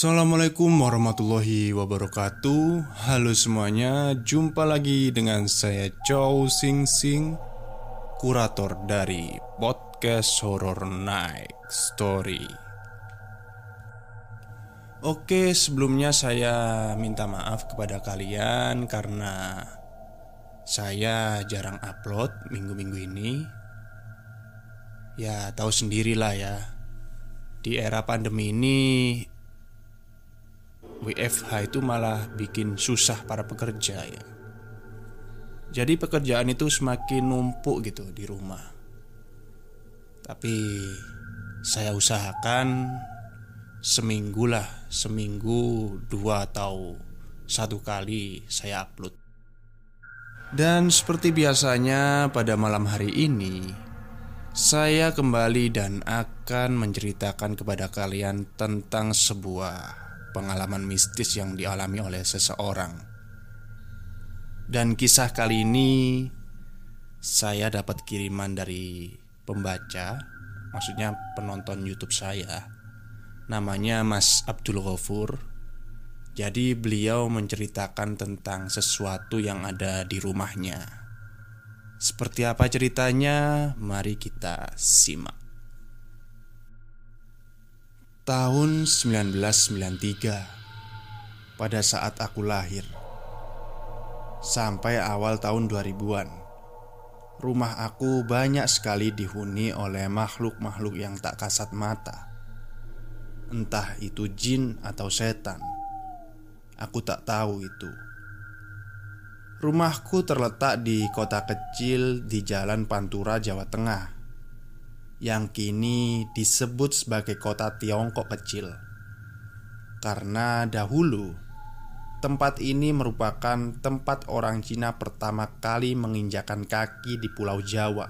Assalamualaikum warahmatullahi wabarakatuh. Halo semuanya Jumpa lagi dengan saya Chow Sing Sing Kurator dari Podcast Horror Night Story. Oke sebelumnya saya minta maaf kepada kalian Karena Saya jarang upload minggu-minggu ini. Ya tahu sendirilah ya. Di era pandemi ini WFH itu malah bikin susah para pekerja ya. Jadi pekerjaan itu semakin numpuk gitu di rumah. Tapi saya usahakan seminggu lah, seminggu dua atau satu kali saya upload. Dan seperti biasanya pada malam hari ini Saya kembali dan akan menceritakan kepada kalian tentang sebuah pengalaman mistis yang dialami oleh seseorang. Dan kisah kali ini saya dapat kiriman dari pembaca, maksudnya penonton YouTube saya. Namanya Mas Abdul Ghafur. Jadi beliau menceritakan tentang sesuatu yang ada di rumahnya. Seperti apa ceritanya? Mari kita simak. Tahun 1993 Pada saat aku lahir Sampai awal tahun 2000-an Rumah aku banyak sekali dihuni oleh makhluk-makhluk yang tak kasat mata. Entah itu jin atau setan Aku tak tahu itu. Rumahku terletak di kota kecil di Jalan Pantura, Jawa Tengah yang kini disebut sebagai kota Tiongkok kecil. Karena dahulu tempat ini merupakan tempat orang Cina pertama kali menginjakan kaki di Pulau Jawa.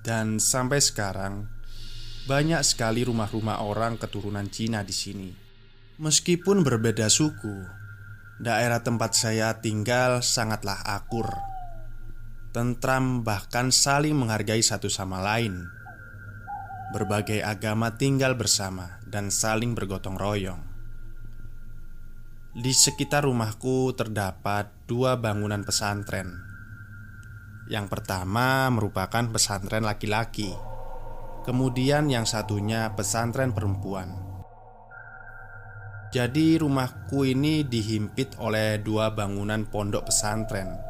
Dan sampai sekarang banyak sekali rumah-rumah orang keturunan Cina di sini. Meskipun berbeda suku, daerah tempat saya tinggal sangatlah akur tentram, bahkan saling menghargai satu sama lain. Berbagai agama tinggal bersama dan saling bergotong royong. Di sekitar rumahku terdapat dua bangunan pesantren. Yang pertama merupakan pesantren laki-laki, kemudian yang satunya pesantren perempuan. Jadi, rumahku ini dihimpit oleh dua bangunan pondok pesantren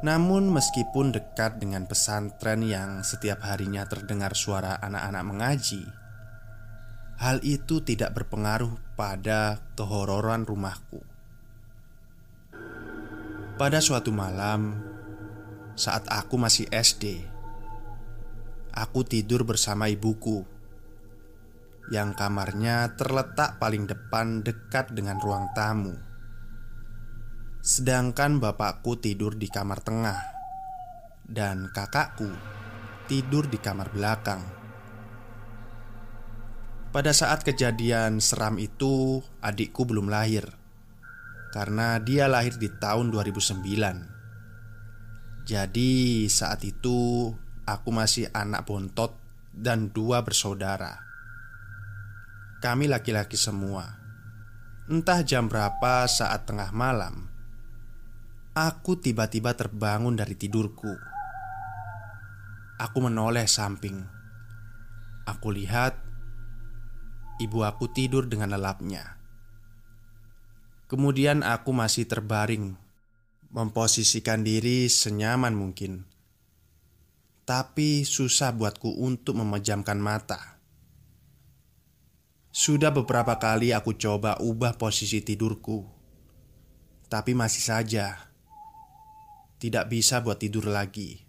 namun, meskipun dekat dengan pesantren yang setiap harinya terdengar suara anak-anak mengaji, hal itu tidak berpengaruh pada kehororan rumahku. Pada suatu malam, saat aku masih SD, aku tidur bersama ibuku yang kamarnya terletak paling depan dekat dengan ruang tamu. Sedangkan bapakku tidur di kamar tengah Dan kakakku tidur di kamar belakang. Pada saat kejadian seram itu Adikku belum lahir Karena dia lahir di tahun 2009 Jadi saat itu Aku masih anak bontot Dan dua bersaudara. Kami laki-laki semua. Entah jam berapa saat tengah malam Aku tiba-tiba terbangun dari tidurku. Aku menoleh samping. Aku lihat ibu aku tidur dengan lelapnya. Kemudian aku masih terbaring, memposisikan diri senyaman mungkin. Tapi susah buatku untuk memejamkan mata. Sudah beberapa kali aku coba ubah posisi tidurku, tapi masih saja tidak bisa buat tidur lagi.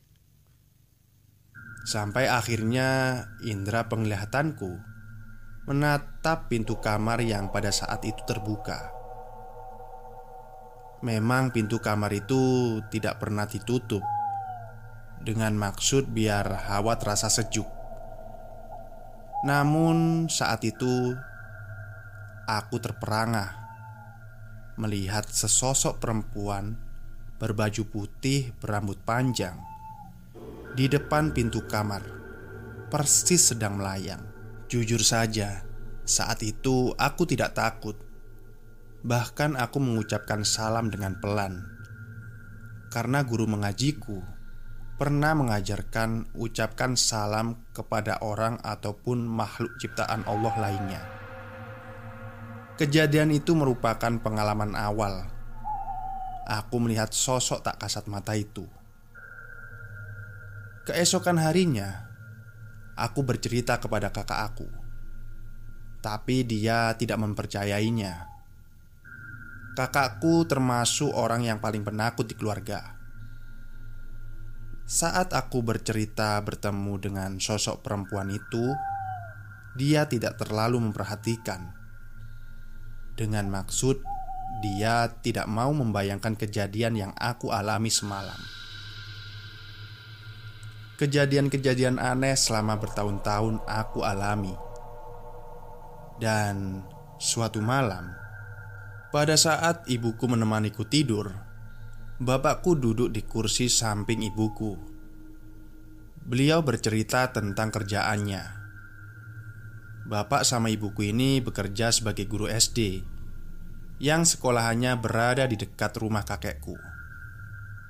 Sampai akhirnya indera penglihatanku menatap pintu kamar yang pada saat itu terbuka. Memang pintu kamar itu tidak pernah ditutup dengan maksud biar hawa terasa sejuk. Namun saat itu aku terperangah melihat sesosok perempuan berbaju putih berambut panjang di depan pintu kamar, persis sedang melayang. Jujur saja, Saat itu aku tidak takut. Bahkan aku mengucapkan salam dengan pelan. Karena guru mengajiku pernah mengajarkan ucapkan salam kepada orang ataupun makhluk ciptaan Allah lainnya. Kejadian itu merupakan pengalaman awal. Aku melihat sosok tak kasat mata itu. Keesokan harinya, aku bercerita kepada kakak aku tapi dia tidak mempercayainya. Kakakku termasuk orang yang paling penakut di keluarga. Saat aku bercerita bertemu dengan sosok perempuan itu, dia tidak terlalu memperhatikan. Dengan maksud, dia tidak mau membayangkan kejadian yang aku alami semalam. Kejadian-kejadian aneh selama bertahun-tahun aku alami dan suatu malam, pada saat ibuku menemaniku tidur, bapakku duduk di kursi samping ibuku. Beliau bercerita tentang kerjaannya. Bapak sama ibuku ini bekerja sebagai guru SD yang sekolahannya berada di dekat rumah kakekku.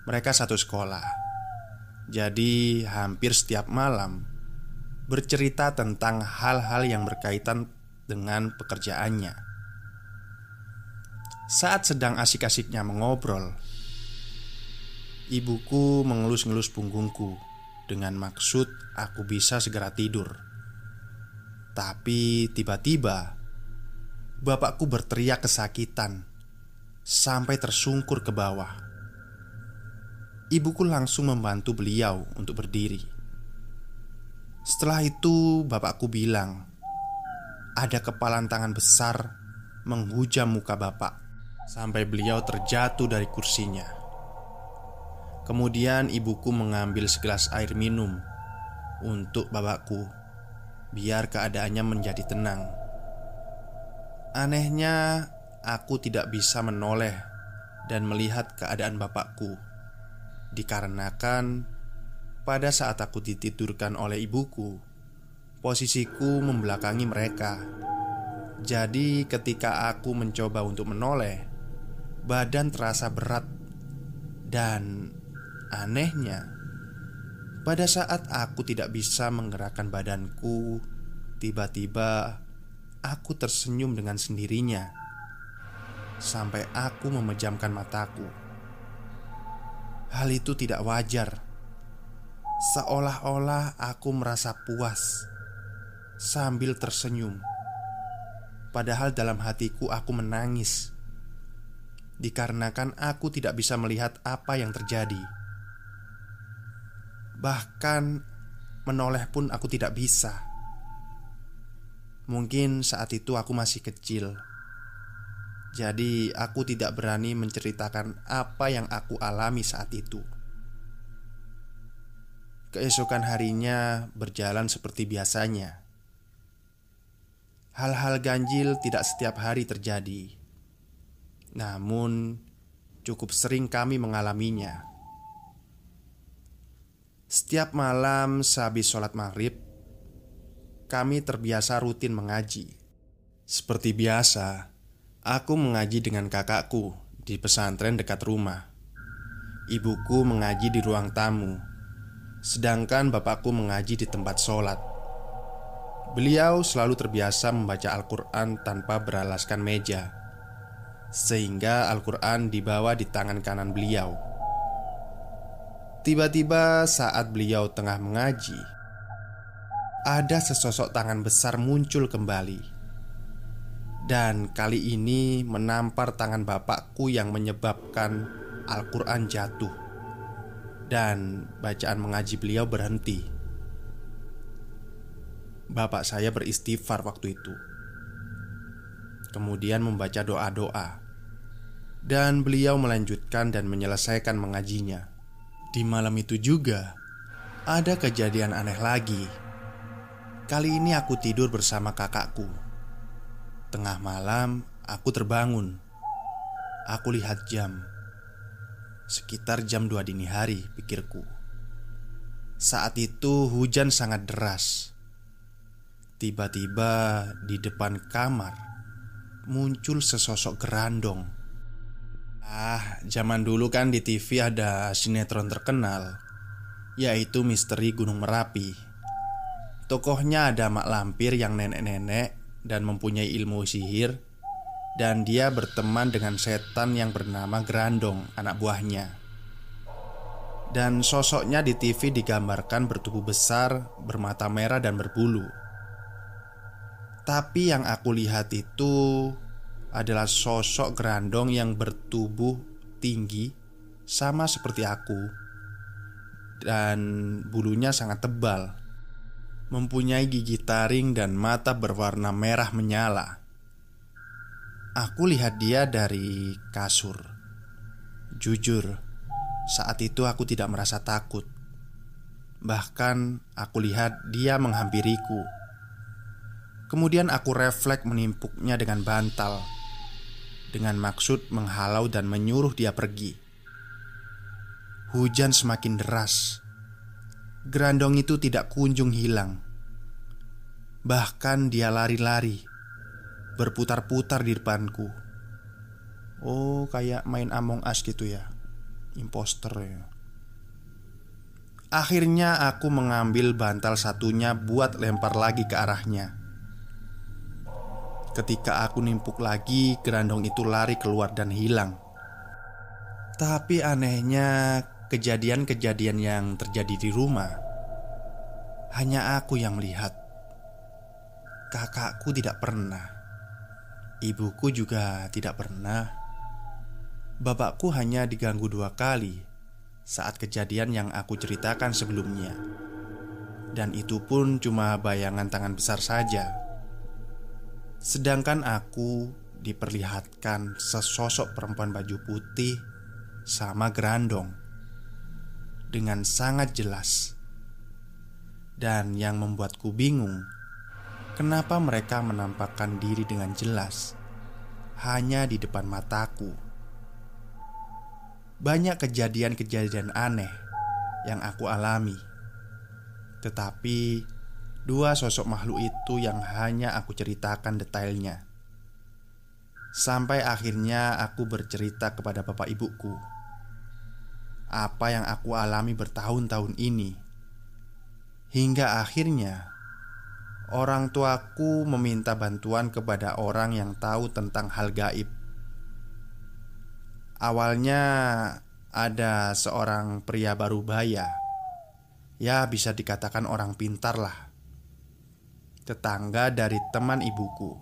Mereka satu sekolah, jadi hampir setiap malam bercerita tentang hal-hal yang berkaitan dengan pekerjaannya. Saat sedang asik-asiknya mengobrol, ibuku mengelus-ngelus punggungku dengan maksud aku bisa segera tidur. Tapi tiba-tiba bapakku berteriak kesakitan sampai tersungkur ke bawah. Ibuku langsung membantu beliau untuk berdiri. Setelah itu, bapakku bilang ada kepalan tangan besar menghujam muka bapak sampai beliau terjatuh dari kursinya. Kemudian ibuku mengambil segelas air minum untuk bapakku, biar keadaannya menjadi tenang. Anehnya, aku tidak bisa menoleh dan melihat keadaan bapakku, dikarenakan pada saat aku ditidurkan oleh ibuku Posisiku membelakangi mereka. Jadi, ketika aku mencoba untuk menoleh, badan terasa berat, dan anehnya, pada saat aku tidak bisa menggerakkan badanku, tiba-tiba aku tersenyum dengan sendirinya sampai aku memejamkan mataku. Hal itu tidak wajar, seolah-olah aku merasa puas sambil tersenyum. Padahal dalam hatiku aku menangis dikarenakan aku tidak bisa melihat apa yang terjadi. Bahkan menoleh pun aku tidak bisa. Mungkin saat itu aku masih kecil. Jadi aku tidak berani menceritakan apa yang aku alami saat itu. Keesokan harinya berjalan seperti biasanya. Hal-hal ganjil tidak setiap hari terjadi, namun cukup sering kami mengalaminya. Setiap malam sehabis sholat maghrib, kami terbiasa rutin mengaji. Seperti biasa, aku mengaji dengan kakakku di pesantren dekat rumah. Ibuku mengaji di ruang tamu, sedangkan bapakku mengaji di tempat sholat. Beliau selalu terbiasa membaca Al-Quran tanpa beralaskan meja, sehingga Al-Quran dibawa di tangan kanan beliau. Tiba-tiba, saat beliau tengah mengaji, ada sesosok tangan besar muncul kembali, dan kali ini menampar tangan bapakku yang menyebabkan Al-Quran jatuh, dan bacaan mengaji beliau berhenti. Bapak saya beristighfar waktu itu. Kemudian membaca doa-doa. Dan beliau melanjutkan dan menyelesaikan mengajinya. Di malam itu juga Ada kejadian aneh lagi Kali ini aku tidur bersama kakakku. Tengah malam aku terbangun. Aku lihat jam. Sekitar jam 2 dini hari pikirku. Saat itu hujan sangat deras. Tiba-tiba di depan kamar muncul sesosok gerandong. Ah, zaman dulu kan di TV ada sinetron terkenal yaitu Misteri Gunung Merapi. Tokohnya ada mak lampir yang nenek-nenek dan mempunyai ilmu sihir dan dia berteman dengan setan yang bernama Grandong, anak buahnya. Dan sosoknya di TV digambarkan bertubuh besar, bermata merah dan berbulu. Tapi yang aku lihat itu adalah sosok gerandong yang bertubuh tinggi sama seperti aku dan bulunya sangat tebal. Mempunyai gigi taring dan mata berwarna merah menyala. Aku lihat dia dari kasur. Jujur, saat itu aku tidak merasa takut. Bahkan aku lihat dia menghampiriku Kemudian aku refleks menimpuknya dengan bantal Dengan maksud menghalau dan menyuruh dia pergi Hujan semakin deras Gerandong itu tidak kunjung hilang. Bahkan dia lari-lari Berputar-putar di depanku. Oh kayak main Among Us gitu ya. Imposter ya. Akhirnya aku mengambil bantal satunya buat lempar lagi ke arahnya. Ketika aku nimpuk lagi, gerandong itu lari keluar dan hilang. Tapi anehnya, kejadian-kejadian yang terjadi di rumah hanya aku yang melihat. Kakakku tidak pernah, ibuku juga tidak pernah. Bapakku hanya diganggu dua kali saat kejadian yang aku ceritakan sebelumnya, dan itu pun cuma bayangan tangan besar saja. Sedangkan aku diperlihatkan sesosok perempuan baju putih sama gerandong dengan sangat jelas. Dan yang membuatku bingung, kenapa mereka menampakkan diri dengan jelas hanya di depan mataku. Banyak kejadian-kejadian aneh yang aku alami, tetapi Dua sosok makhluk itu yang hanya aku ceritakan detailnya Sampai akhirnya aku bercerita kepada bapak ibuku Apa yang aku alami bertahun-tahun ini Hingga akhirnya Orang tuaku meminta bantuan kepada orang yang tahu tentang hal gaib Awalnya ada seorang pria baru baya Ya bisa dikatakan orang pintar lah tetangga dari teman ibuku.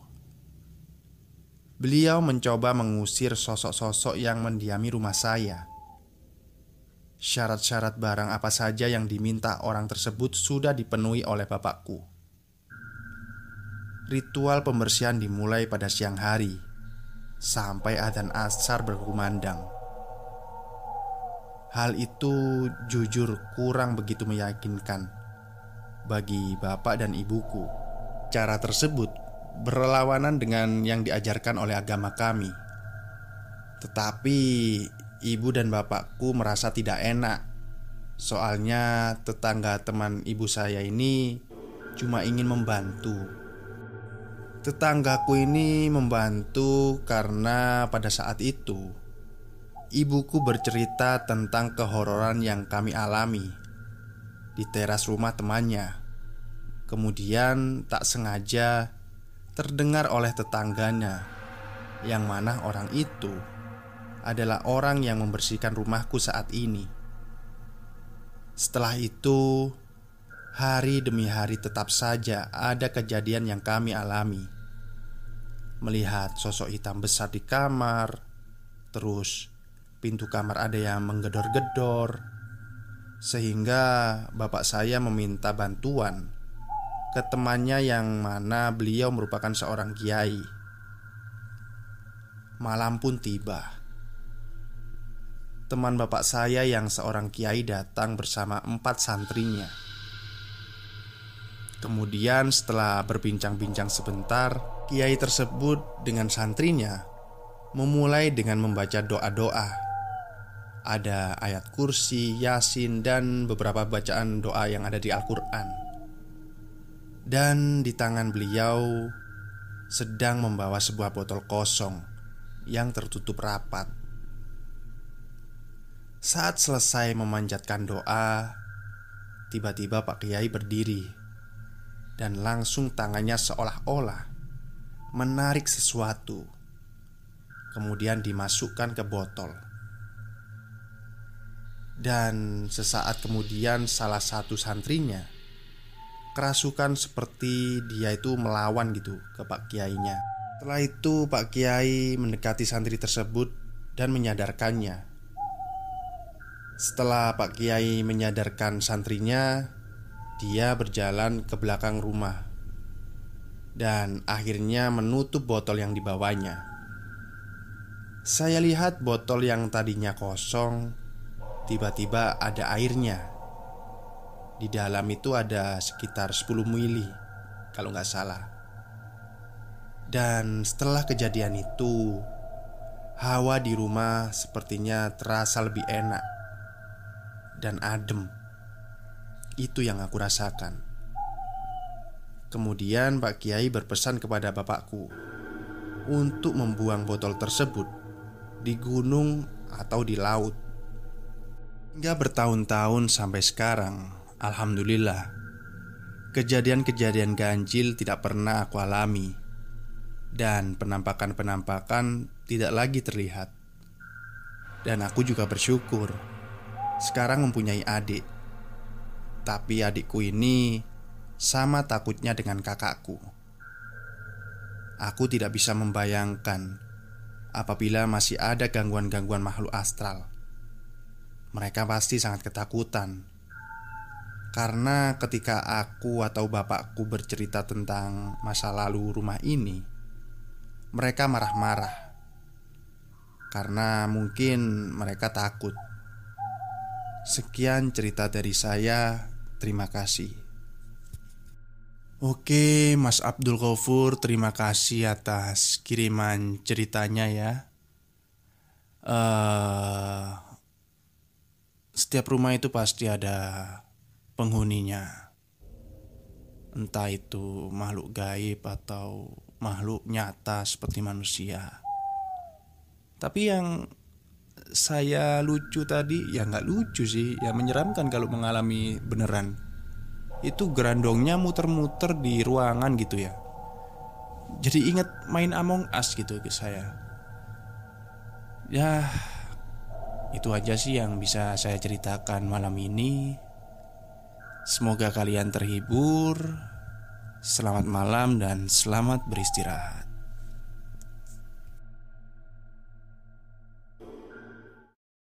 Beliau mencoba mengusir sosok-sosok yang mendiami rumah saya. Syarat-syarat barang apa saja yang diminta orang tersebut sudah dipenuhi oleh bapakku. Ritual pembersihan dimulai pada siang hari sampai adzan asar berkumandang. Hal itu jujur kurang begitu meyakinkan bagi bapak dan ibuku. Cara tersebut berlawanan dengan yang diajarkan oleh agama kami. Tetapi ibu dan bapakku merasa tidak enak. Soalnya tetangga teman ibu saya ini cuma ingin membantu. Tetanggaku ini membantu karena pada saat itu ibuku bercerita tentang kehororan yang kami alami di teras rumah temannya. Kemudian tak sengaja terdengar oleh tetangganya Yang mana orang itu adalah orang yang membersihkan rumahku saat ini Setelah itu Hari demi hari tetap saja ada kejadian yang kami alami Melihat sosok hitam besar di kamar Terus pintu kamar ada yang menggedor-gedor Sehingga bapak saya meminta bantuan ke temannya yang mana beliau merupakan seorang kiai. Malam pun tiba. Teman bapak saya yang seorang kiai datang bersama empat santrinya. Kemudian setelah berbincang-bincang sebentar, kiai tersebut dengan santrinya memulai dengan membaca doa-doa. Ada ayat kursi, yasin, dan beberapa bacaan doa yang ada di Al-Quran. Dan di tangan beliau sedang membawa sebuah botol kosong yang tertutup rapat. Saat selesai memanjatkan doa, tiba-tiba Pak Kiai berdiri dan langsung tangannya seolah-olah menarik sesuatu, kemudian dimasukkan ke botol. Dan sesaat kemudian, salah satu santrinya kerasukan seperti dia itu melawan gitu ke Pak Kiainya. Setelah itu, Pak Kiai mendekati santri tersebut dan menyadarkannya setelah Pak Kiai menyadarkan santrinya, dia berjalan ke belakang rumah dan akhirnya menutup botol yang dibawanya. Saya lihat botol yang tadinya kosong, tiba-tiba ada airnya. Di dalam itu ada sekitar 10 mili, kalau nggak salah. Dan setelah kejadian itu, hawa di rumah sepertinya terasa lebih enak dan adem. Itu yang aku rasakan. Kemudian Pak Kiai berpesan kepada bapakku untuk membuang botol tersebut di gunung atau di laut. Hingga bertahun-tahun sampai sekarang, alhamdulillah, kejadian-kejadian ganjil tidak pernah aku alami, dan penampakan-penampakan tidak lagi terlihat. Dan aku juga bersyukur sekarang mempunyai adik. Tapi adikku ini sama takutnya dengan kakakku. Aku tidak bisa membayangkan apabila masih ada gangguan-gangguan makhluk astral. Mereka pasti sangat ketakutan karena ketika aku atau bapakku bercerita tentang masa lalu rumah ini, mereka marah-marah karena mungkin mereka takut Sekian cerita dari saya. Terima kasih. Oke, Mas Abdul Ghafur, terima kasih atas kiriman ceritanya ya. Uh, setiap rumah itu pasti ada penghuninya. Entah itu makhluk gaib atau makhluk nyata seperti manusia. Tapi yang saya lucu tadi ya nggak lucu sih. Ya menyeramkan kalau mengalami beneran. Itu gerandongnya muter-muter di ruangan gitu ya. Jadi ingat main Among Us gitu ke saya. Ya itu aja sih yang bisa saya ceritakan malam ini. Semoga kalian terhibur. Selamat malam dan selamat beristirahat